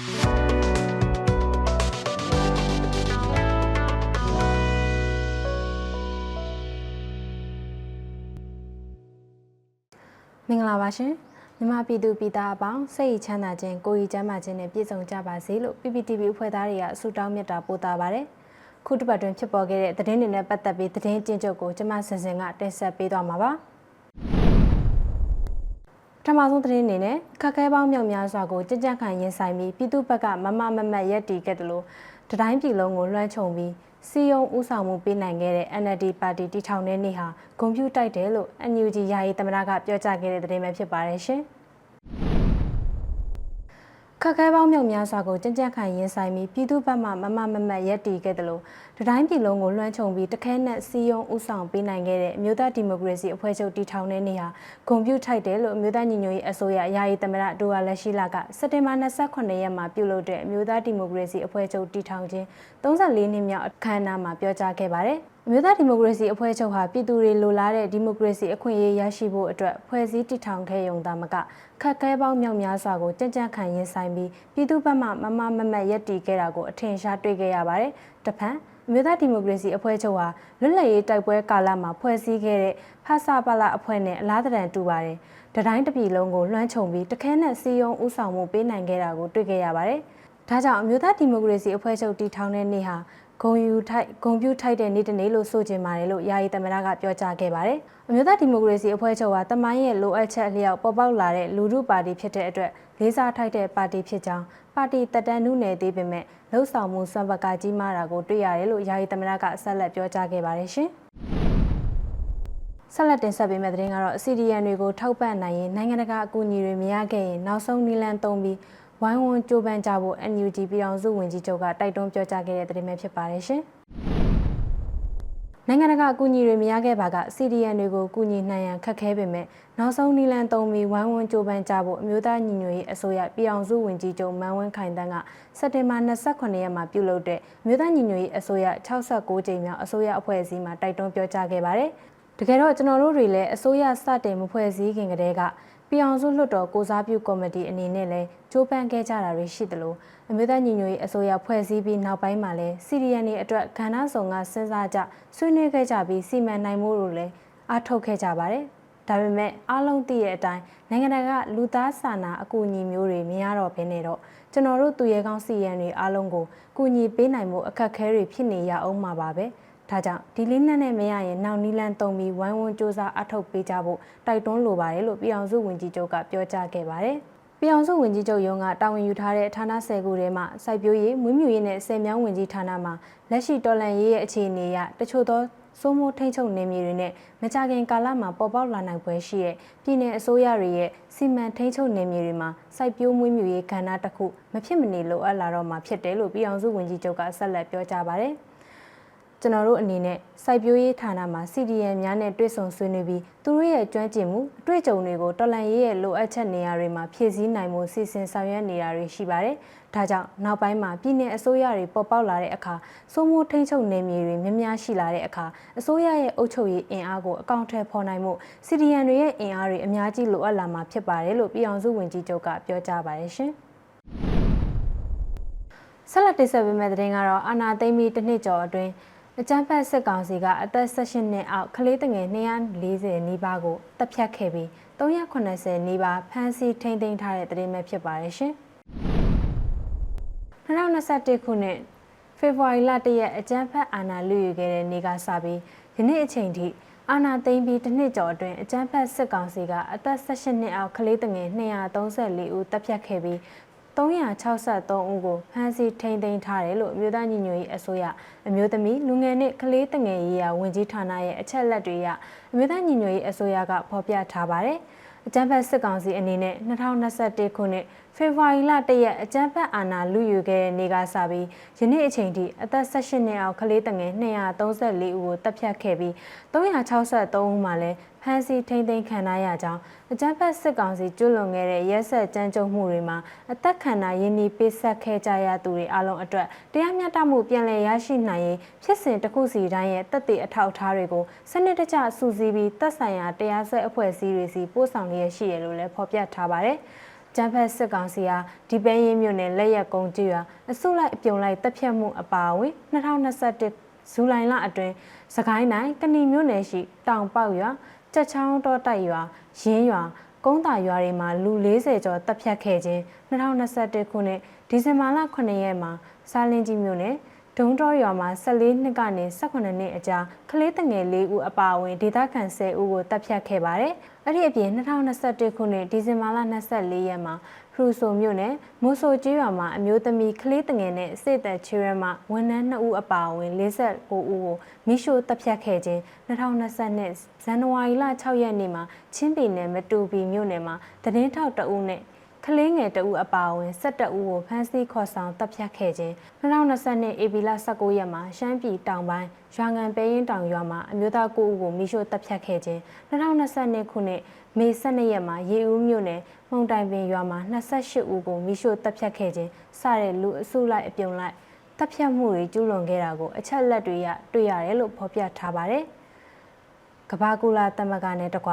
မင်္ဂလာပါရှင်မြမပြည်သူပြည်သားအပေါင်းစိတ်ရချမ်းသာခြင်းကိုယ်ရည်ကျန်းမာခြင်းနဲ့ပြည့်စုံကြပါစေလို့ PPTV အဖွဲ့သားတွေကဆုတောင်းမြတ်တာပို့တာပါတယ်ခုတစ်ပတ်တွင်ဖြစ်ပေါ်ခဲ့တဲ့သတင်းတွေနဲ့ပတ်သက်ပြီးသတင်းကျဉ်းချုပ်ကိုကျွန်မစင်စင်ကတင်ဆက်ပေးသွားမှာပါ ပထမဆုံးသတင်းအနေနဲ့ခက်ခဲပေါင်းမြောက်များစွာကိုကြကြခံရင်ဆိုင်ပြီးပြည်သူ့ဘက်ကမမမမတ်ရက်တီခဲ့တယ်လို့တတိုင်းပြည်လုံးကိုလွှမ်းခြုံပြီးစီယုံဥဆောင်မှုပေးနိုင်ခဲ့တဲ့ NLD ပါတီတီထောင်တဲ့နေ့ဟာဂုဏ်ပြုတိုက်တယ်လို့ NUG ယာယီသမ္မတကပြောကြားခဲ့တဲ့သတင်းပဲဖြစ်ပါတယ်ရှင်။ ခက်ခဲပေါင်းမြောက်များစွာကိုကြံ့ကြံ့ခံရင်ဆိုင်ပြီးပြည်သူ့ဘက်မှမမမမတ်ရက်တီခဲ့တယ်လို့တတိုင်းပြည်လုံးကိုလွှမ်းခြုံပြီးတခဲနဲ့စီယုံဥဆောင်ပေးနိုင်ခဲ့တဲ့အမျိုးသားဒီမိုကရေစီအဖွဲ့ချုပ်တီထောင်တဲ့နေ့ဟာဂုဏ်ပြုထိုက်တယ်လို့အမျိုးသားညီညွတ်ရေးအစိုးရယာယီသမ္မတဒိုဝါလက်ရှိလာကစက်တင်ဘာ28ရက်မှာပြုလုပ်တဲ့အမျိုးသားဒီမိုကရေစီအဖွဲ့ချုပ်တီထောင်ခြင်း34နှစ်မြောက်အခမ်းအနားမှာပြောကြားခဲ့ပါတယ်။အ မျိုးသားဒီမိုကရေစီအဖွဲ့ချုပ်ဟာပြည်သူတွေလိုလားတဲ့ဒီမိုကရေစီအခွင့်အရေးရရှိဖို့အတွက်ဖွဲ့စည်းတည်ထောင်ခဲ့ရုံသာမကခက်ခဲပေါင်းမြောက်များစွာကိုကြံ့ကြံ့ခံရင်ဆိုင်ပြီးပြည်သူ့ဘက်မှမမမမတ်ရက်တီခဲ့တာကိုအထင်ရှားတွေ့ခဲ့ရပါတယ်။တဖန်အမျိုးသားဒီမိုကရေစီအဖွဲ့ချုပ်ဟာလွတ်လပ်ရေးတိုက်ပွဲကာလမှာဖွဲ့စည်းခဲ့တဲ့ဖဆပလအဖွဲ့နဲ့အလားတန်တူပါတယ်။တတိုင်းတစ်ပြည်လုံးကိုလွှမ်းခြုံပြီးတခဲနဲ့စီယုံဥဆောင်မှုပေးနိုင်ခဲ့တာကိုတွေ့ခဲ့ရပါတယ်။ဒါကြောင့်အမျိုးသားဒီမိုကရေစီအဖွဲ့ချုပ်တည်ထောင်တဲ့နေ့ဟာ ဂုံယူထိုက်ဂုံပြူထိုက်တဲ့နေ့တစ်နေ့လို့ဆိုချင်ပါတယ်လို့ယာယီသမ္မတကပြောကြားခဲ့ပါတယ်။အမျိုးသားဒီမိုကရေစီအဖွဲ့ချုပ်ဟာတမိုင်းရဲ့လိုအပ်ချက်အလျောက်ပေါ်ပေါက်လာတဲ့လူထုပါတီဖြစ်တဲ့အတွက်လေးစားထိုက်တဲ့ပါတီဖြစ်ကြောင်းပါတီတက်တန်းနုနယ်သေးပေမဲ့လှုပ်ဆောင်မှုစွမ်းပကကြီးမားတာကိုတွေ့ရတယ်လို့ယာယီသမ္မတကဆက်လက်ပြောကြားခဲ့ပါတယ်ရှင်။ဆက်လက်တင်ဆက်ပေးမယ့်သတင်းကတော့ CDN တွေကိုထောက်ပံ့နိုင်ရင်နိုင်ငံတကာအကူအညီတွေမရခဲ့ရင်နောက်ဆုံးနည်းလမ်းသုံးပြီး ဝိုင်းဝန်းကြိုးပမ်းကြဖို့ NUG ပြည်အောင်စုဝန်ကြီးချုပ်ကတိုက်တွန်းပြောကြားခဲ့တဲ့သတင်းပဲဖြစ်ပါတယ်ရှင်။နိုင်ငံတကာအကူအညီတွေမရခဲ့ပါက CDN တွေကိုကူညီနိုင်ရန်ခက်ခဲပေမဲ့နောက်ဆုံးနီလန်သုံးပြီးဝိုင်းဝန်းကြိုးပမ်းကြဖို့အမျိုးသားညီညွတ်ရေးအစိုးရပြည်အောင်စုဝန်ကြီးချုပ်မန်ဝင်းခိုင်တန်းကစက်တင်ဘာ28ရက်မှာပြုလုပ်တဲ့အမျိုးသားညီညွတ်ရေးအစိုးရ66ကြိမ်မြောက်အစိုးရအဖွဲ့အစည်းမှာတိုက်တွန်းပြောကြားခဲ့ပါတယ်။တကယ်တော့ကျွန်တော်တို့တွေလည်းအစိုးရစတင်မဖွဲ့စည်းခင်ကတည်းက ပြည်အောင်စုလွှတ်တော်ကိုစားပြုကော်မတီအနေနဲ့လည်းကြိုးပမ်းခဲ့ကြတာတွေရှိသလိုအမျိုးသားညီညွတ်ရေးအစိုးရဖွဲ့စည်းပြီးနောက်ပိုင်းမှာလည်းစီရီယန်တွေအတွက်ခန္ဓာဆောင်ကစဉ်းစားကြဆွေးနွေးခဲ့ကြပြီးစီမံနိုင်မှုတို့လည်းအားထုတ်ခဲ့ကြပါတယ်။ဒါပေမဲ့အားလုံးသိတဲ့အတိုင်းနိုင်ငံတကာလူသားစာနာအကူအညီမျိုးတွေမရတော့ဘဲနဲ့တော့ကျွန်တော်တို့သူရဲကောင်းစီရန်တွေအားလုံးကိုကူညီပေးနိုင်မှုအခက်အခဲတွေဖြစ်နေရအောင်မှာပါပဲ။ ဒါကြောင့်ဒီလေးနက်နဲ့မရရင်နောက်နီလန်တုံပြီးဝိုင်းဝန်းစူးစမ်းအထောက်ပေးကြဖို့တိုက်တွန်းလိုပါတယ်လို့ပြည်အောင်စုဝန်ကြီးချုပ်ကပြောကြားခဲ့ပါတယ်ပြည်အောင်စုဝင်ကြီးချုပ်ရုံးကတာဝန်ယူထားတဲ့ဌာနဆယ်ခုထဲမှာစိုက်ပျိုးရေးမွေးမြူရေးနဲ့ဆယ်မြောင်းဝင်ကြီးဌာနမှာလက်ရှိတော်လန်ရေးရဲ့အခြေအနေအရတချို့သောစိုးမိုးထိန်ချုပ်နေမြေတွေနဲ့မကြခင်ကာလမှာပေါ်ပေါက်လာနိုင်ပွဲရှိတဲ့ပြည်내အစိုးရတွေရဲ့စီမံထိန်ချုပ်နေမြေတွေမှာစိုက်ပျိုးမွေးမြူရေးကဏ္ဍတစ်ခုမဖြစ်မနေလိုအပ်လာတော့မှာဖြစ်တယ်လို့ပြည်အောင်စုဝန်ကြီးချုပ်ကဆက်လက်ပြောကြားပါတယ်။ ကျွန်တော်တို့အနေနဲ့စိုက်ပျိုးရေးဌာနမှာ CDN များနဲ့တွေ့ဆုံဆွေးနွေးပြီးသူတို့ရဲ့ကျွမ်းကျင်မှုအတွေ့အကြုံတွေကိုတော်လန်ရေးရဲ့လိုအပ်ချက်နေရာတွေမှာဖြည့်ဆည်းနိုင်မှုစီစဉ်ဆောင်ရွက်နေတာတွေရှိပါတယ်။ဒါကြောင့်နောက်ပိုင်းမှာပြည်내အစိုးရတွေပေါ်ပေါက်လာတဲ့အခါစိုးမိုးထိန်းချုပ်နေမြေတွေများများရှိလာတဲ့အခါအစိုးရရဲ့အုပ်ချုပ်ရေးအင်အားကိုအကောင့်ထဲဖော်နိုင်မှု CDN တွေရဲ့အင်အားတွေအများကြီးလိုအပ်လာမှာဖြစ်ပါတယ်လို့ပြည်အောင်စုဝန်ကြီးချုပ်ကပြောကြားပါတယ်ရှင်။ဆက်လက်တင်ဆက်ပေးမယ့်သတင်းကတော့အာနာသိမ့်ပြီးတစ်နှစ်ကျော်အတွင်း အကြမ်းဖက်စစ်ကောင်စီကအသက်18နှစ်အောက်ကလေးငယ်240နီးပါးကိုတပ်ဖြတ်ခဲ့ပြီး380နီးပါးဖမ်းဆီးထိန်းသိမ်းထားတဲ့သတင်းပဲဖြစ်ပါတယ်ရှင်။2021ခုနှစ်ဖေဖော်ဝါရီလ1ရက်အကြမ်းဖက်အာဏာလုယူခဲ့တဲ့နေ့ကစပြီးယနေ့အချိန်ထိအာဏာသိမ်းပြီးတစ်နှစ်ကျော်အတွင်းအကြမ်းဖက်စစ်ကောင်စီကအသက်18နှစ်အောက်ကလေးငယ်234ဦးတပ်ဖြတ်ခဲ့ပြီး 363ဦးကိုဖမ်းဆီးထိန်းသိမ်းထားတယ်လို့အမျိုးသားညီညွတ်ရေးအစိုးရအမျိုးသမီးလူငယ်နှင့်ကလေးတငယ်ရေးရာဝန်ကြီးဌာနရဲ့အချက်လက်တွေအရအမျိုးသားညီညွတ်ရေးအစိုးရကဖော်ပြထားပါတယ်။အကြမ်းဖက်စစ်ကောင်စီအနေနဲ့2021ခုနှစ်ဖေဖော်ဝါရီလ1ရက်အကြမ်းဖက်အာဏာလုယူခဲ့တဲ့နေ့ကစပြီးယနေ့အချိန်ထိအသက်18နှစ်အောက်ကလေးတငယ်234ဦးကိုတပ်ဖြတ်ခဲ့ပြီး363ဦးမှာလည်းဖမ်းဆီးထိန်းသိမ်းခံရကြောင်းအကြမ်းဖက်စစ်ကောင်စီကျွလွန်ခဲ့တဲ့ရက်ဆက်ကြမ်းကြုတ်မှုတွေမှာအသက်ခံတာရင်းနှီးပေးဆက်ခဲ့ကြရသူတွေအလုံးအတွက်တရားမျှတမှုပြန်လည်ရရှိနိုင်ရေးဖြစ်စဉ်တစ်ခုစီတိုင်းရဲ့တက်တဲ့အထောက်အထားတွေကိုစနစ်တကျစုစည်းပြီးသက်ဆိုင်ရာတရားစွဲအဖွဲ့အစည်းတွေစီပို့ဆောင်လျက်ရှိရလို့လည်းဖော်ပြထားပါတယ်။ ကျန်းဖက်စစ်ကောင်စီဟာဒီပဲရင်မြို့နယ်လက်ရက်ကုန်းကျွာအစုလိုက်အပြုံလိုက်တပ်ဖြတ်မှုအပါအဝင်2021ဇူလိုင်လအတွင်းစကိုင်းတိုင်းကဏီမြို့နယ်ရှိတောင်ပေါက်ရွာကြက်ချောင်းတော်တိုက်ရွာရင်းရွာကုန်းတာရွာတွေမှာလူ40ကျော်တပ်ဖြတ်ခဲ့ခြင်း2021ခုနှစ်ဒီဇင်ဘာလ9ရက်မှာစာလင်းကြီးမြို့နယ် ဒုံတော်ရွာမှာ14နှစ်ကနေ18နှစ်အကြာကလေးတငယ်၄ဦးအပါအဝင်ဒေသခံ10ဦးကိုတပ်ဖြတ်ခဲ့ပါတယ်။အဲ့ဒီအပြင်2021ခုနှစ်ဒီဇင်ဘာလ24ရက်မှာဖရူဆိုမြို့နယ်မိုးဆိုကျေးရွာမှာအမျိုးသမီးကလေးတငယ်နဲ့စေသက်ချီရမဝန်ထမ်း2ဦးအပါအဝင်49ဦးကိုမိရှို့တပ်ဖြတ်ခဲ့ခြင်း2022ဇန်နဝါရီလ6ရက်နေ့မှာချင်းပြည်နယ်မတူပီမြို့နယ်မှာတည်င်းထောက်2ဦးနဲ့ ကလေးငယ်တအူအပါအဝင်17ဦးကိုဖမ်းဆီးခေါ်ဆောင်တပ်ဖြတ်ခဲ့ခြင်း2022ဧပြီလ19ရက်မှာရှမ်းပြည်တောင်ပိုင်းရွာငံပဲရင်တောင်ရွာမှာအမျိုးသား9ဦးကိုမိရှို့တပ်ဖြတ်ခဲ့ခြင်း2022ခုနှစ်မေ12ရက်မှာရေဦးမြို့နယ်မှုံတိုင်ပင်ရွာမှာ28ဦးကိုမိရှို့တပ်ဖြတ်ခဲ့ခြင်းစတဲ့လူအစုလိုက်အပြုံလိုက်တပ်ဖြတ်မှုတွေကျူးလွန်ခဲ့တာကိုအချက်လက်တွေရတွေ့ရတယ်လို့ဖော်ပြထားပါတယ်။ကဘာကူလာတမကနဲ့တကွ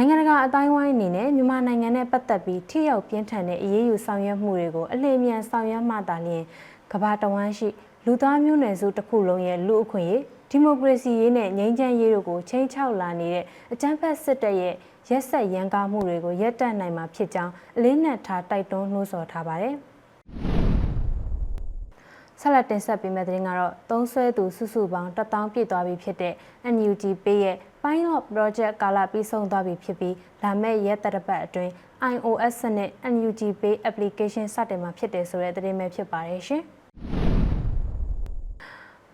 နိုင်ငံတကာအတိုင်းဝိုင်းအနေနဲ့မြန်မာနိုင်ငံနဲ့ပတ်သက်ပြီးထိရောက်ပြင်းထန်တဲ့အရေးယူဆောင်ရွက်မှုတွေကိုအလင်းမြန်ဆောင်ရွက်မှသာလျှင်ကမ္ဘာတဝန်းရှိလူသားမျိုးနွယ်စုတစ်ခုလုံးရဲ့လူအခွင့်အရေးဒီမိုကရေစီရေးနဲ့ငြိမ်းချမ်းရေးတို့ကိုချိန်ချောက်လာနေတဲ့အကြမ်းဖက်စစ်တပ်ရဲ့ရက်ဆက်ရန်ကားမှုတွေကိုရပ်တန့်နိုင်မှာဖြစ်ကြောင်းအလေးနက်ထားတိုက်တွန်းနှိုးဆော်ထားပါတယ်။ဆက်လက်တင်ဆက်ပေးမယ့်သတင်းကတော့သုံးဆွဲသူစုစုပေါင်း1000ပြည့်သွားပြီဖြစ်တဲ့ NUG ပေးရဲ့ Pilot Project ကာလပြီးဆုံးသွားပြီဖြစ်ပြီးလာမယ့်ရက်တရပတ်အတွင်း iOS စနစ် NUG Pay application စတင်မှာဖြစ်တယ်ဆိုတဲ့သတင်းပဲဖြစ်ပါတယ်ရှင်။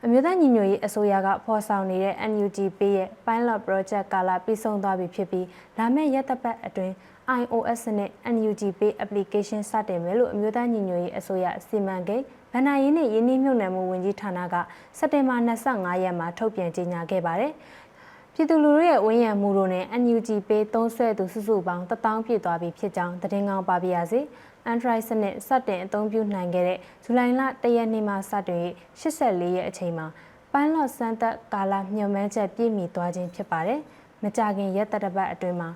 အမျိုးသားညီညွတ်ရေးအစိုးရကဖော်ဆောင်နေတဲ့ NUG Pay ရဲ့ Pilot Project ကာလပြီးဆုံးသွားပြီဖြစ်ပြီးလာမယ့်ရက်တပတ်အတွင်း iOS နဲ့ NUG Pay application စတင်မယ်လို့အမျိုးသားညီညွတ်ရေးအစိုးရစီမံကိန်းဗန္နာရင်းနဲ့ရင်းနှီးမြှုပ်နှံမှုဝန်ကြီးဌာနကစက်တင်ဘာ25ရက်မှာထုတ်ပြန်ကြေညာခဲ့ပါတယ်။ ပြည်သူလူထုရဲ့ဝန်ရံမှုတို့နဲ့ NUG ပေးသုံးဆွဲသူစုစုပေါင်း1000ပြည့်သွားပြီဖြစ်ကြောင်းသတင်းကောင်းပါပြရစီ။ Android စနစ်စတင်အသုံးပြုနိုင်ခဲ့တဲ့ဇူလိုင်လ၁ရက်နေ့မှစတင်84ရက်အချိန်မှာ Pilot စမ်းသပ်ကာလညွှန်မှန်းချက်ပြည့်မီသွားခြင်းဖြစ်ပါတယ်။မကြခင်ရက်တတပတ်အတွင်းမှာ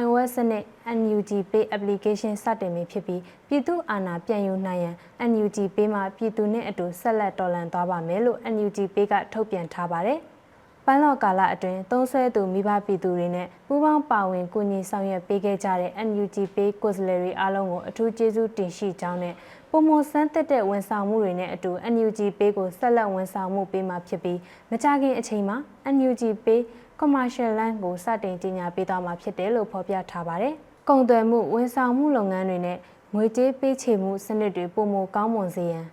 iOS စနစ် NUG Pay application စတင်ပြီဖြစ်ပြီးပြည်သူအာဏာပြန်ယူနိုင်ရန် NUG Pay မှာပြည်သူနဲ့အတူဆက်လက်တော်လှန်သွားပါမယ်လို့ NUG Pay ကထုတ်ပြန်ထားပါတယ်။ ပန်းလော့ကာလအတွင်းသုံးဆွဲသူမိဘပြည်သူတွေနဲ့ပူးပေါင်းပါဝင်ကူညီဆောင်ရွက်ပေးခဲ့ကြတဲ့ NUG Pay ကိုယ်စားလှယ်တွေအားလုံးကိုအထူးကျေးဇူးတင်ရှိကြောင်းနဲ့ပုံမဆန်းသက်တဲ့ဝန်ဆောင်မှုတွေနဲ့အတူ NUG Pay ကိုဆက်လက်ဝန်ဆောင်မှုပေးမှာဖြစ်ပြီးမကြခင်အချိန်မှာ NUG Pay commercial line ကိုစတင်ကြီးညာပေးသွားမှာဖြစ်တယ်လို့ဖော်ပြထားပါတယ်။ကုန်သွယ်မှုဝန်ဆောင်မှုလုပ်ငန်းတွေနဲ့ငွေကြေးပေးချေမှုစနစ်တွေပုံမကောင်းမွန်စေရန်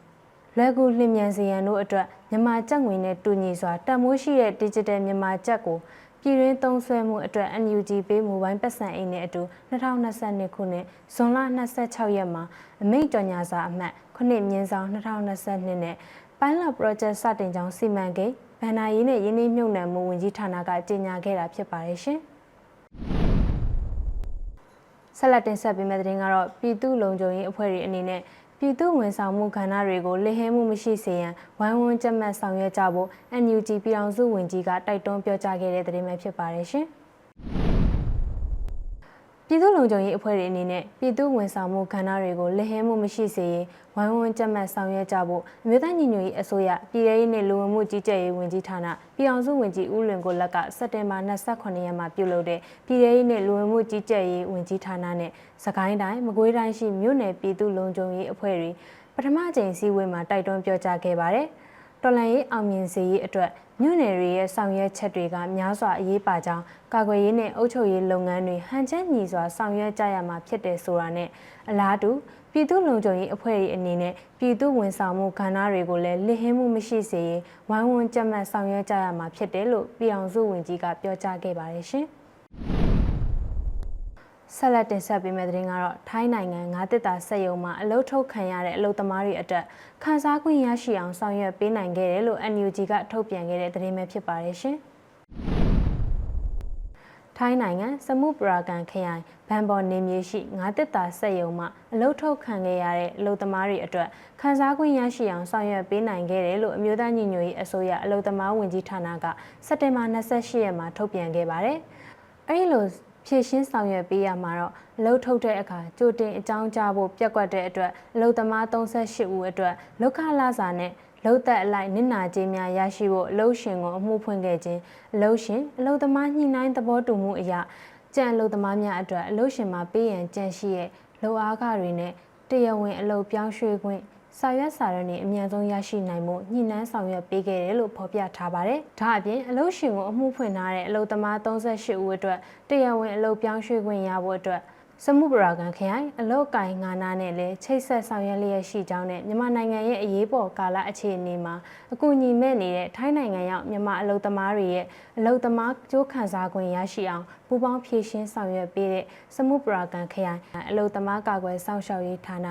လွယ်ကူလျင်မြန်စေရန်တို့အတွက်မြန်မာကျပ်ငွေနဲ့တူညီစွာတန်မိုးရှိတဲ့ digital မြန်မာကျပ်ကိုပြည်တွင်းသုံးစွဲမှုအတွက် NUG ပေးမိုဘိုင်းပတ်စံအိမ်နဲ့အတူ2022ခုနှစ်ဇွန်လ26ရက်မှာအမိန့်ကြော်ညာစာအမှတ်9မြင်းဆောင်2022နဲ့ Pilot Project စတင်ကြောင်းစီမံကိန်းဗန္နာရေးနဲ့ရင်းနှီးမြှုပ်နှံမှုဝန်ကြီးဌာနကကြေညာခဲ့တာဖြစ်ပါတယ်ရှင်။ဆက်လက်တင်ဆက်ပေးမယ့်သတင်းကတော့ပြည်သူ့လုံခြုံရေးအဖွဲ့တွေအနေနဲ့ ပြည်သူဝန်ဆောင်မှုကဏ္ဍတွေကိုလစ်ဟဲမှုမရှိစေရန်ဝိုင်းဝန်းကြက်မှတ်ဆောင်ရွက်ကြဖို့ NUG ပြည်အောင်စုဝန်ကြီးကတိုက်တွန်းပြောကြားခဲ့တဲ့သတင်းပဲဖြစ်ပါတယ်ရှင်။ ပြည်သူ့လုံခြုံရေးအဖွဲ့တွေအနေနဲ့ပြည်သူဝန်ဆောင်မှုကဏ္ဍတွေကိုလက်ဟဲမှုမရှိစေရင်ဝိုင်းဝန်းကြက်မှတ်ဆောင်ရွက်ကြဖို့အမျိုးသားညီညွတ်ရေးအစိုးရပြည်ထရေးနဲ့လူဝင်မှုကြီးကြပ်ရေးဝန်ကြီးဌာနပြည်အောင်စုဝန်ကြီးဦးလွင်ကိုလက်ကစက်တင်ဘာ28ရက်မှာပြုလုပ်တဲ့ပြည်ထရေးနဲ့လူဝင်မှုကြီးကြပ်ရေးဝန်ကြီးဌာနနဲ့စကိုင်းတိုင်းမကွေးတိုင်းရှိမြို့နယ်ပြည်သူ့လုံခြုံရေးအဖွဲ့တွေပထမကြိမ်စည်းဝေးမှာတိုက်တွန်းပြောကြားခဲ့ပါတယ်။ တော်လန်ရေးအောင်မြင်စေရေးအတွက်မြို့နယ်တွေရဲ့ဆောင်ရွက်ချက်တွေကများစွာအရေးပါကြောင်းကာကွယ်ရေးနဲ့အုပ်ချုပ်ရေးလုပ်ငန်းတွေဟန်ချက်ညီစွာဆောင်ရွက်ကြရမှာဖြစ်တယ်ဆိုတာနဲ့အလားတူပြည်သူ့လုံခြုံရေးအဖွဲ့တွေအနေနဲ့ပြည်သူ့ဝန်ဆောင်မှုကဏ္ဍတွေကိုလည်းလစ်ဟင်းမှုမရှိစေရေးဝိုင်းဝန်းကြက်မှတ်ဆောင်ရွက်ကြရမှာဖြစ်တယ်လို့ပြည်အောင်စုဝန်ကြီးကပြောကြားခဲ့ပါတယ်ရှင်။ ဆက်လက်တင်ဆက်ပေးမယ့်သတင်းကတော့ထိုင်းနိုင်ငံငါးတစ်တာစက်ရုံမှာအလုထုတ်ခံရတဲ့အလုသမားတွေအတွက်ခန်းစားခွင့်ရရှိအောင်ဆောင်ရွက်ပေးနိုင်ခဲ့တယ်လို့ NUG ကထုတ်ပြန်ခဲ့တဲ့သတင်းပဲဖြစ်ပါတယ်ရှင်။ထိုင်းနိုင်ငံစမုပရာကန်ခရိုင်ဘန်ဘော်နေမြေရှိငါးတစ်တာစက်ရုံမှာအလုထုတ်ခံခဲ့ရတဲ့အလုသမားတွေအတွက်ခန်းစားခွင့်ရရှိအောင်ဆောင်ရွက်ပေးနိုင်ခဲ့တယ်လို့အမျိုးသားညီညွတ်ရေးအစိုးရအလုသမားဝန်ကြီးဌာနကစက်တင်ဘာ28ရက်မှာထုတ်ပြန်ခဲ့ပါတယ်။အဲဒီလို ဖြည့်ရှင်းဆောင်ရွက်ပေးရမှာတော့အလုပ်ထုတ်တဲ့အခါကြိုတင်အကြောင်းကြားဖို့ပြက်ကွက်တဲ့အတွက်အလုပ်သမား38ဦးအတွက်လောက်ခလာစာနဲ့လုံသက်အလိုက်နစ်နာကြေးများရရှိဖို့အလုပ်ရှင်ကိုအမှုဖွင့်ခဲ့ခြင်းအလုပ်ရှင်အလုပ်သမားညှိနှိုင်းသဘောတူမှုအရကြံအလုပ်သမားများအတွက်အလုပ်ရှင်မှပေးရန်ကြံရှိရဲ့လုံအားခတွေနဲ့တရားဝင်အလုပ်ပြောင်းရွှေ့ခွင့် စာရွက်စာတမ်းတွေအမြန်ဆုံးရရှိနိုင်မှုညှိနှိုင်းဆောင်ရွက်ပေးခဲ့တယ်လို့ဖော်ပြထားပါတယ်။ဒါအပြင်အလုပ်ရှင်ကိုအမှုဖွင့်ထားတဲ့အလုပ်သမား38ဦးအတွက်တရားဝင်အလုပ်ပြောင်းရွှေ့ခွင့်ရဖို့အတွက်စမှုပရာကန်ခရိုင်အလောက်ကင်ငါနာနဲ့လည်းချိတ်ဆက်ဆောင်ရွက်လျက်ရှိကြောင်းနဲ့မြန်မာနိုင်ငံရဲ့အရေးပေါ်ကာလအခြေအနေမှာအကူအညီမဲ့နေတဲ့ထိုင်းနိုင်ငံရောက်မြန်မာအလုပ်သမားတွေရဲ့အလုပ်သမားကြိုးခံစား권ရရှိအောင်ပူးပေါင်းဖြည့်ရှင်းဆောင်ရွက်ပေးတဲ့စမှုပရာကန်ခရိုင်အလုပ်သမားကာကွယ်စောင့်ရှောက်ရေးဌာန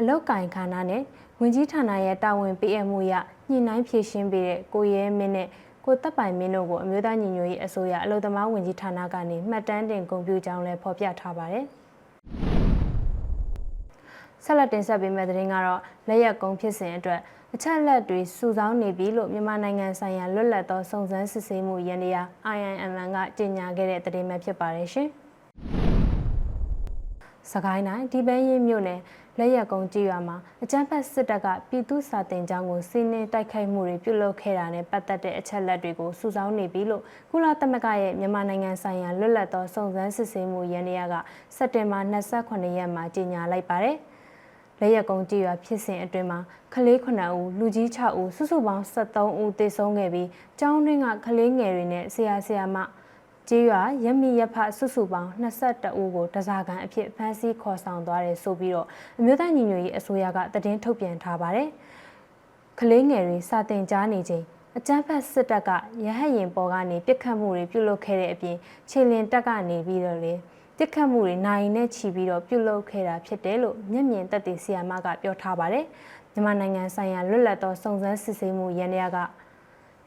အလောက်ကင်ခါနာနဲ့ ဝင်ကြီးဌာနရဲ့တာဝန်ပေးအပ်မှုရညှိနှိုင်းဖြည့်ရှင်းပေးတဲ့ကိုရဲမင်းနဲ့ကိုတပ်ပိုင်မင်းတို့ကိုအမျိုးသားညီညွတ်ရေးအစိုးရအလုံသမားဝင်ကြီးဌာနကနေမှတ်တမ်းတင်ဂုဏ်ပြုကြောင်းလည်းဖော်ပြထားပါတယ်။ဆက်လက်တင်ဆက်ပေးမယ့်သတင်းကတော့လက်ရက်ကုန်းဖြစ်စဉ်အတွက်အချက်လက်တွေစုဆောင်းနေပြီလို့မြန်မာနိုင်ငံဆိုင်ရာလွတ်လပ်သောစုံစမ်းစစ်ဆေးမှုရန်ရာ IIMN ကကြေညာခဲ့တဲ့သတင်းပဲဖြစ်ပါတယ်ရှင်။ စကိုင်းတိုင်းဒီပန်းရင်မြို့နယ်လက်ရက်ကုန်းကြည်ရွာမှာအကြမ်းဖက်စစ်တပ်ကပြည်သူစာတင်ကြောင်းကိုစီးနင်းတိုက်ခိုက်မှုတွေပြုလုပ်ခဲ့တာနဲ့ပတ်သက်တဲ့အချက်လက်တွေကိုစုဆောင်းနေပြီလို့ကုလသမဂ္ဂရဲ့မြန်မာနိုင်ငံဆိုင်ရာလွတ်လပ်သောစုံစမ်းစစ်ဆေးမှုရန်ရာကစက်တင်ဘာ28ရက်မှာကြေညာလိုက်ပါတယ်။လက်ရက်ကုန်းကြည်ရွာဖြစ်စဉ်အတွင်းမှာကလေး9ဦးလူကြီး6ဦးစုစုပေါင်း73ဦးသေဆုံးခဲ့ပြီးကျောင်းတွင်းကကလေးငယ်တွေနဲ့ဆရာဆရာမ ကျေးရွာရမီရဖစုစုပေါင်း22ဦးကိုတစားကန်အဖြစ်ဖမ်းဆီးခေါ်ဆောင်သွားတယ်ဆိုပြီးတော့အမျိုးသားညီညွတ်ရေးအစိုးရကတည်င်းထုတ်ပြန်ထားပါတယ်။ကလေးငယ်တွေစာတင်ကြားနေချိန်အကြမ်းဖက်စစ်တပ်ကရဟတ်ရင်ပေါ်ကနေပြစ်ခတ်မှုတွေပြုလုပ်ခဲ့တဲ့အပြင်ခြေလင်တပ်ကနေပြီးတော့လေတစ်ခတ်မှုတွေနိုင်နဲ့ချီပြီးတော့ပြုလုပ်ခဲ့တာဖြစ်တယ်လို့မျက်မြင်သက်သေဆီယာမကပြောထားပါတယ်။မြန်မာနိုင်ငံဆိုင်ရာလွတ်လပ်သောစုံစမ်းစစ်ဆေးမှုရန်ရာက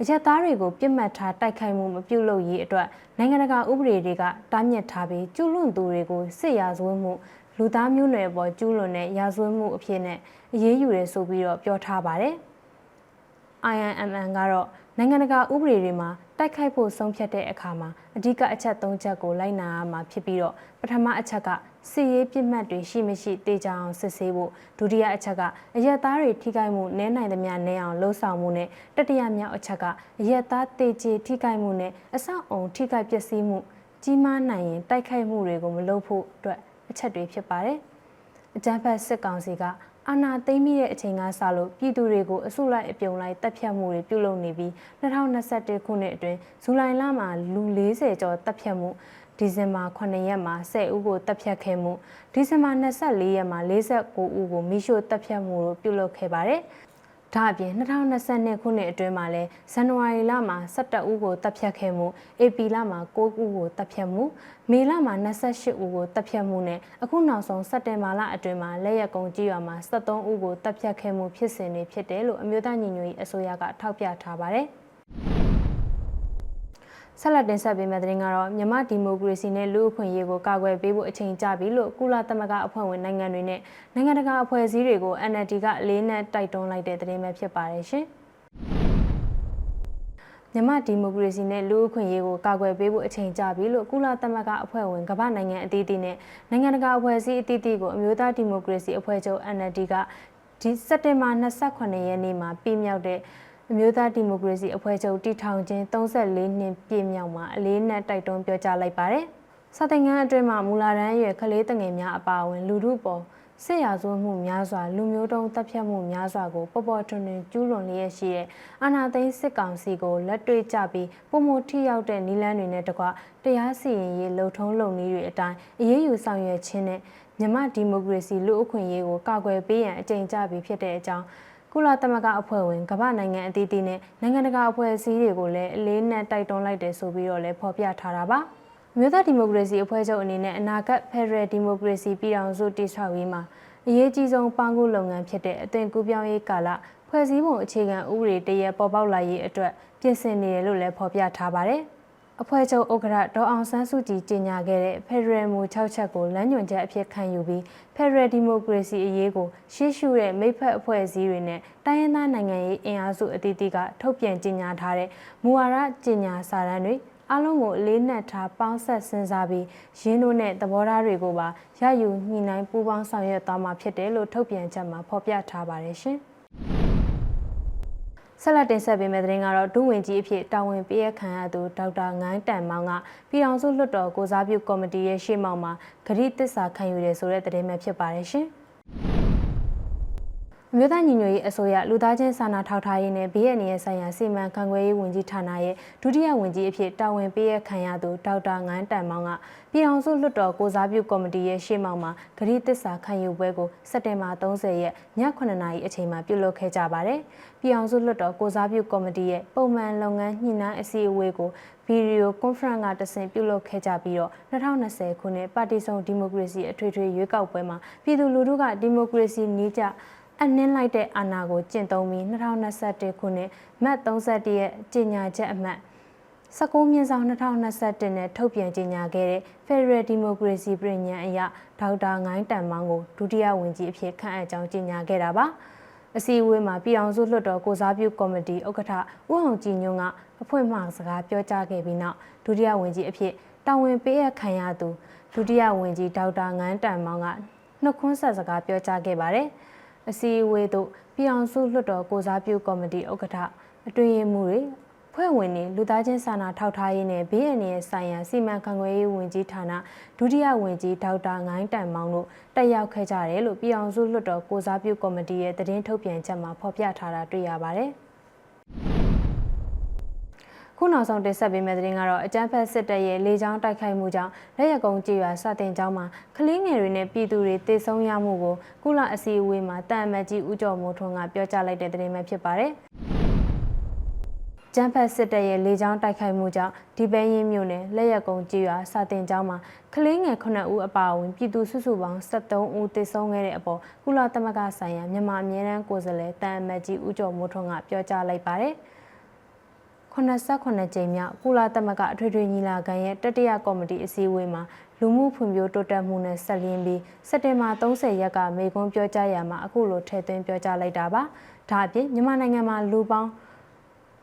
အရက်သားတွေကိုပြစ်မှတ်ထားတိုက်ခိုက်မှုမပြုလုပ်ရေးအတွက်နိုင်ငံတကာဥပဒေတွေကတားမြစ်ထားပြီးကျူးလွန်သူတွေကိုစစ်ရာဇဝတ်မှုလူသားမျိုးနွယ်ပေါ်ကျူးလွန်တဲ့ရာဇဝတ်မှုအဖြစ်နဲ့အရေးယူရဲဆိုပြီးတော့ပြောထားပါတယ်။ INMN ကတော့နိုင်ငံတကာဥပဒေတွေမှာတိုက်ခိုက်ဖို့ဆုံးဖြတ်တဲ့အခါမှာအဓိကအချက်၃ချက်ကိုလိုက်နာရမှာဖြစ်ပြီးတော့ပထမအချက်က စီရေးပြစ်မှတ်တွေရှိမရှိတေချာအောင်စစ်ဆေးဖို့ဒုတိယအချက်ကအရက်သားတွေထိခိုက်မှုနည်းနိုင်သမျှနည်းအောင်လှုံ့ဆော်မှုနဲ့တတိယမြောက်အချက်ကအရက်သားတေချေထိခိုက်မှုနဲ့အဆောက်အုံထိခိုက်ပျက်စီးမှုကြီးမားနိုင်ရင်တိုက်ခိုက်မှုတွေကိုမလုပ်ဖို့အတွက်အချက်တွေဖြစ်ပါတယ်အကြမ်းဖက်စစ်ကောင်စီကအာဏာသိမ်းပြီးတဲ့အချိန်ကစလို့ပြည်သူတွေကိုအစုလိုက်အပြုံလိုက်တပ်ဖြတ်မှုတွေပြုလုပ်နေပြီး2021ခုနှစ်အတွင်းဇူလိုင်လမှာလူ40ကျော်တပ်ဖြတ်မှု ဒီဇင်ဘာ9ရက်မှာ10ဦးကိုတပ်ဖြတ်ခဲ့မှုဒီဇင်ဘာ24ရက်မှာ49ဦးကိုမိရှို့တပ်ဖြတ်မှုတို့ပြုလုပ်ခဲ့ပါတယ်ဒါအပြင်2022ခုနှစ်အတွင်းမှာလဲဇန်နဝါရီလမှာ17ဦးကိုတပ်ဖြတ်ခဲ့မှုဧပြီလမှာ9ဦးကိုတပ်ဖြတ်မှုမေလမှာ28ဦးကိုတပ်ဖြတ်မှုနဲ့အခုနောက်ဆုံးစက်တင်ဘာလအတွင်းမှာလက်ရက်ကုန်းကြီးရွာမှာ73ဦးကိုတပ်ဖြတ်ခဲ့မှုဖြစ်စဉ်တွေဖြစ်တယ်လို့အမျိုးသားညီညွတ်ရေးအစိုးရကထောက်ပြထားပါတယ် ဆက်လက်တင်ဆက်ပေးမယ့်သတင်းကတော့မြန်မာဒီမိုကရေစီနဲ့လူ့အခွင့်အရေးကိုကာကွယ်ပေးဖို့အချိန်ကျပြီလို့ကုလသမဂ္ဂအဖွဲ့ဝင်နိုင်ငံတွေနဲ့နိုင်ငံတကာအဖွဲ့အစည်းတွေကို NLD ကလေးနက်တိုက်တွန်းလိုက်တဲ့သတင်းပဲဖြစ်ပါတယ်ရှင်။မြန်မာဒီမိုကရေစီနဲ့လူ့အခွင့်အရေးကိုကာကွယ်ပေးဖို့အချိန်ကျပြီလို့ကုလသမဂ္ဂအဖွဲ့ဝင်ကမ္ဘာနိုင်ငံအသီးသီးနဲ့နိုင်ငံတကာအဖွဲ့အစည်းအသီးသီးကိုအမျိုးသားဒီမိုကရေစီအဖွဲ့ချုပ် NLD ကဒီစက်တင်ဘာ28ရက်နေ့မှာပြည်မြောက်တဲ့ အမျိုးသားဒီမိုကရေစီအဖွဲ့ချုပ်တည်ထောင်ခြင်း34နှစ်ပြည့်မြောက်မှာအလေးနက်တိုက်တွန်းပြောကြားလိုက်ပါတယ်။စာသင်ခန်းအတွင်းမှာမူလာတန်းရွယ်ကလေးတငယ်များအပါအဝင်လူထုပေါ်စစ်ရာဇဝမှုများစွာလူမျိုးတုံးတပ်ဖြတ်မှုများစွာကိုပေါ်ပေါ်ထွန်းထွန်းကျူးလွန်လျက်ရှိတဲ့အာဏာသိမ်းစစ်ကောင်စီကိုလက်တွေ့ကျပြီးပုံမထိရောက်တဲ့နီလန်းတွေနဲ့တကွတရားစီရင်ရေးလှုပ်ထုံးလုပ်နည်းတွေအတိုင်းအရေးယူဆောင်ရွက်ခြင်းနဲ့မြမဒီမိုကရေစီလူ့အခွင့်အရေးကိုကာကွယ်ပေးရန်အကြိမ်ကြပြီးဖြစ်တဲ့အကြောင်း ကုလသမဂ္ဂအဖွဲ့ဝင်ကမ္ဘာနိုင်ငံအသီးသီးနဲ့နိုင်ငံတကာအဖွဲ့အစည်းတွေကိုလည်းအလေးနက်တိုက်တွန်းလိုက်တယ်ဆိုပြီးတော့လည်းဖော်ပြထားတာပါ။မြို့သားဒီမိုကရေစီအဖွဲ့ချုပ်အနေနဲ့အနာဂတ်ဖက်ဒရယ်ဒီမိုကရေစီပြည်ထောင်စုတည်ဆောက်ရေးမှာအရေးကြီးဆုံးပန်းကူးလုပ်ငန်းဖြစ်တဲ့အသွင်ကူးပြောင်းရေးကာလဖွဲ့စည်းပုံအခြေခံဥပဒေတရက်ပေါ်ပေါက်လာရေးအတွက်ပြင်ဆင်နေတယ်လို့လည်းဖော်ပြထားပါတယ်။ အဖွဲ့ချုပ်ဥက္ကဋ္ဌဒေါအောင်ဆန်းစုကြည်ကြေညာခဲ့တဲ့ Federal မူ6ချက်ကိုလမ်းညွှန်ချက်အဖြစ်ခံယူပြီး Federal Democracy အရေးကိုရှေ့ရှုတဲ့မိဖက်အဖွဲ့အစည်းတွေနဲ့တိုင်းရင်းသားနိုင်ငံရေးအင်အားစုအသီးသီးကထုတ်ပြန်ကြေညာထားတဲ့မူဝါဒကြေညာစာတမ်းတွေအားလုံးကိုအလေးနက်ထားပေါင်းဆက်စဉ်းစားပြီးရင်းတို့နဲ့သဘောထားတွေကိုပါရယူညှိနှိုင်းပူးပေါင်းဆောင်ရွက်သွားမှာဖြစ်တယ်လို့ထုတ်ပြန်ချက်မှာဖော်ပြထားပါတယ်ရှင်။ ဆက်လက်တင်ဆက်ပေးမယ့်သတင်းကတော့ဒုဝန်ကြီးအဖြစ်တာဝန်ပေးရခံရသူဒေါက်တာငန်းတန်မောင်ကပြည်အောင်စုလွှတ်တော်ကိုစားပြုကော်မတီရဲ့ရှေ့မှောက်မှာဂရိတစ္ဆာခံယူတယ်ဆိုတဲ့သတင်းပဲဖြစ်ပါတယ်ရှင်။ အမျိုးသားညီညွတ်ရေးအစိုးရလူသားချင်းစာနာထောက်ထားရေးနဲ့ဘေးအန္တရာယ်ဆိုင်ရာစီမံခန့်ခွဲရေးဝန်ကြီးဌာနရဲ့ဒုတိယဝန်ကြီးအဖြစ်တာဝန်ပေးရခံရသူဒေါက်တာငန်းတန်မောင်ကပြည်အောင်စုလွှတ်တော်ကိုစားပြုကော်မတီရဲ့ရှေ့မှောက်မှာဂရိတစ္ဆာခံယူပွဲကိုစက်တင်ဘာ30ရက်ည9:00နာရီအချိန်မှာပြုလုပ်ခဲ့ကြပါတယ်။ပြည်အောင်စုလွှတ်တော်ကိုစားပြုကော်မတီရဲ့ပုံမှန်လုပ်ငန်းညှိနှိုင်းအစည်းအဝေးကိုဗီဒီယိုကွန်ဖရင့်ကတဆင့်ပြုလုပ်ခဲ့ကြပြီးတော့2020ခုနှစ်ပါတီစုံဒီမိုကရေစီအထွေထွေရွေးကောက်ပွဲမှာပြည်သူလူထုကဒီမိုကရေစီနည်းကျ အနှင်းလိုက်တဲ့အာဏာကိုကျင့်သုံးပြီး2021ခုနှစ်မတ်31ရက်ကြေညာချက်အမှတ်19မြင်းဆောင်2021နဲ့ထုတ်ပြန်ကြေညာခဲ့တဲ့ Federal Democracy ပြည်ညံအရဒေါက်တာငိုင်းတန်မောင်းကိုဒုတိယဝန်ကြီးအဖြစ်ခန့်အပ်ကြောင်းကြေညာခဲ့တာပါအစည်းအဝေးမှာပြည်အောင်စုလွှတ်တော်ကိုစားပြုကော်မတီဥက္ကဋ္ဌဦးအောင်ကြည်ညွန့်ကအဖွင့်မှစကားပြောကြားခဲ့ပြီးနောက်ဒုတိယဝန်ကြီးအဖြစ်တာဝန်ပေးအပ်ခံရသူဒုတိယဝန်ကြီးဒေါက်တာငန်းတန်မောင်းကနှုတ်ခွန်းဆက်စကားပြောကြားခဲ့ပါတယ်။ အစည်းအဝေးသို့ပြည်အောင်စုလွှတ်တော်ကိုစားပြုကော်မတီဥက္ကဋ္ဌအတွင်းရေးမှူးတွေဖွဲ့ဝင်တွေလူသားချင်းစာနာထောက်ထားရေးနဲ့ဘေးအန္တရာယ်ဆိုင်ရာစီမံခန့်ခွဲရေးဝန်ကြီးဌာနဒုတိယဝန်ကြီးဒေါက်တာငိုင်းတန်မောင်တို့တက်ရောက်ခဲ့ကြတယ်လို့ပြည်အောင်စုလွှတ်တော်ကိုစားပြုကော်မတီရဲ့သတင်းထုတ်ပြန်ချက်မှာဖော်ပြထားတာတွေ့ရပါတယ်။ ခုနောက်ဆုံးတင်ဆက်ပေးမယ့်သတင်းကတော့အကြမ်းဖက်စစ်တပ်ရဲ့လေကြောင်းတိုက်ခိုက်မှုကြောင့်လက်ရကုံကြေးရွာစတင်ကျောင်းမှာကလေးငယ်တွေနဲ့ပြည်သူတွေတေဆုံးရမှုကိုကုလအစည်းအဝေးမှာတန်အမတ်ကြီးဦးကျော်မိုးထွန်းကပြောကြားလိုက်တဲ့သတင်းပဲဖြစ်ပါတယ်။ကျန်းဖက်စစ်တပ်ရဲ့လေကြောင်းတိုက်ခိုက်မှုကြောင့်ဒီပဲရင်မြို့နယ်လက်ရက်ကုန်းကြေးရွာစာတင်ကျောင်းမှာကလေးငယ်9ဦးအပါအဝင်ပြည်သူစုစုပေါင်း73ဦးသေဆုံးခဲ့တဲ့အပေါ်ကုလသမဂ္ဂဆိုင်ရာမြန်မာအမြဲတမ်းကိုယ်စားလှယ်တန်အမတ်ကြီးဦးကျော်မိုးထွန်းကပြောကြားလိုက်ပါတယ်။ 89ကြိမ်မြောက်ကုလသမဂ္ဂအထွေထွေညီလာခံရဲ့တတိယကော်မတီအစည်းအဝေးမှာလူမှုဖွံ့ဖြိုးတိုးတက်မှုနဲ့ဆက်လျင်းပြီးစက်တင်ဘာ30ရက်ကမေကွန်းပြောကြားရမှာအခုလိုထည့်သွင်းပြောကြားလိုက်တာပါ။ဒါအပြင်မြန်မာနိုင်ငံမှာလူပေါင်း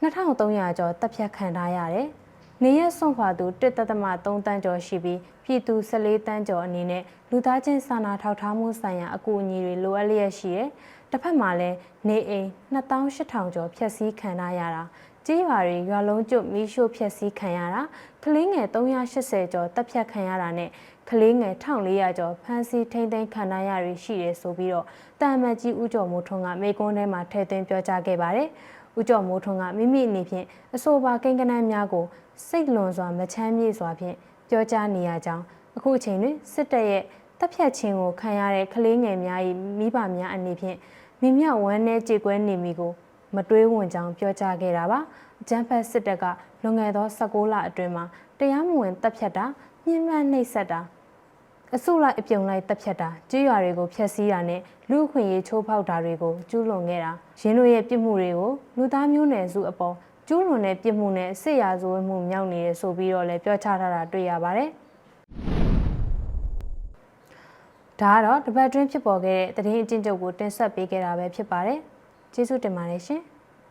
2300ကျော်တပ်ဖြတ်ခံထားရတယ်။နေရက်စွန့်ခွာသူ1.3တန်းကျော်ရှိပြီးပြည်သူ14တန်းကျော်အနေနဲ့လူသားချင်းစာနာထောက်ထားမှုဆိုင်ရာအကူအညီတွေလိုအပ်လျက်ရှိတယ်။တစ်ဖက်မှာလည်းနေအိမ်2800ကျော်ဖျက်ဆီးခံထားရတာ ကြေးရွာတွေရွာလုံးကျွတ်မီးရှို့ဖျက်ဆီးခံရတာကလေးငယ်380ကျော်တပ်ဖြတ်ခံရတာနဲ့ကလေးငယ်1400ကျော်ဖမ်းဆီးထိန်းသိမ်းခံရရတွေရှိတယ်ဆိုပြီးတော့တာမတ်ကြီးဦးကျော်မိုးထွန်းကမေကွန်းထဲမှာထည့်သွင်းပြောကြားခဲ့ပါတယ်။ဦးကျော်မိုးထွန်းကမိမိအနေဖြင့်အဆိုပါကိန်းကနန်းများကိုစိတ်လွန်စွာမချမ်းမြေ့စွာဖြင့်ပြောကြားနေရကြောင်းအခုအချိန်တွင်စစ်တပ်ရဲ့တပ်ဖြတ်ခြင်းကိုခံရတဲ့ကလေးငယ်များ၏မိဘများအနေဖြင့်မိမြောက်ဝမ်းနဲ့ကြေကွဲနေမိကို မတွေးဝင်ကြောင်းပြောကြားခဲ့တာပါအကြမ်းဖက်စစ်တပ်ကလွန်ခဲ့သော16လအတွင်းမှာတရားမဝင်တပ်ဖြတ်တာညှဉ်းပန်းနှိပ်စက်တာအစုလိုက်အပြုံလိုက်တပ်ဖြတ်တာကြေးရွာတွေကိုဖျက်ဆီးတာနဲ့လူအခွင့်အရေးချိုးဖောက်တာတွေကိုကျူးလွန်ခဲ့တာရင်းတို့ရဲ့ပြစ်မှုတွေကိုလူသားမျိုးနွယ်စုအပေါ်ကျူးလွန်တဲ့ပြစ်မှုနဲ့စစ်ရာဇဝတ်မှုမြောက်နေတယ်ဆိုပြီးတော့လည်းပြောချထားတာတွေ့ရပါတယ်ဒါကတော့တပတ်တွင်းဖြစ်ပေါ်ခဲ့တဲ့သတင်းအကျဉ်းချုပ်ကိုတင်ဆက်ပေးခဲ့တာပဲဖြစ်ပါတယ် ကျေးဇူးတင်ပါတယ်ရှင်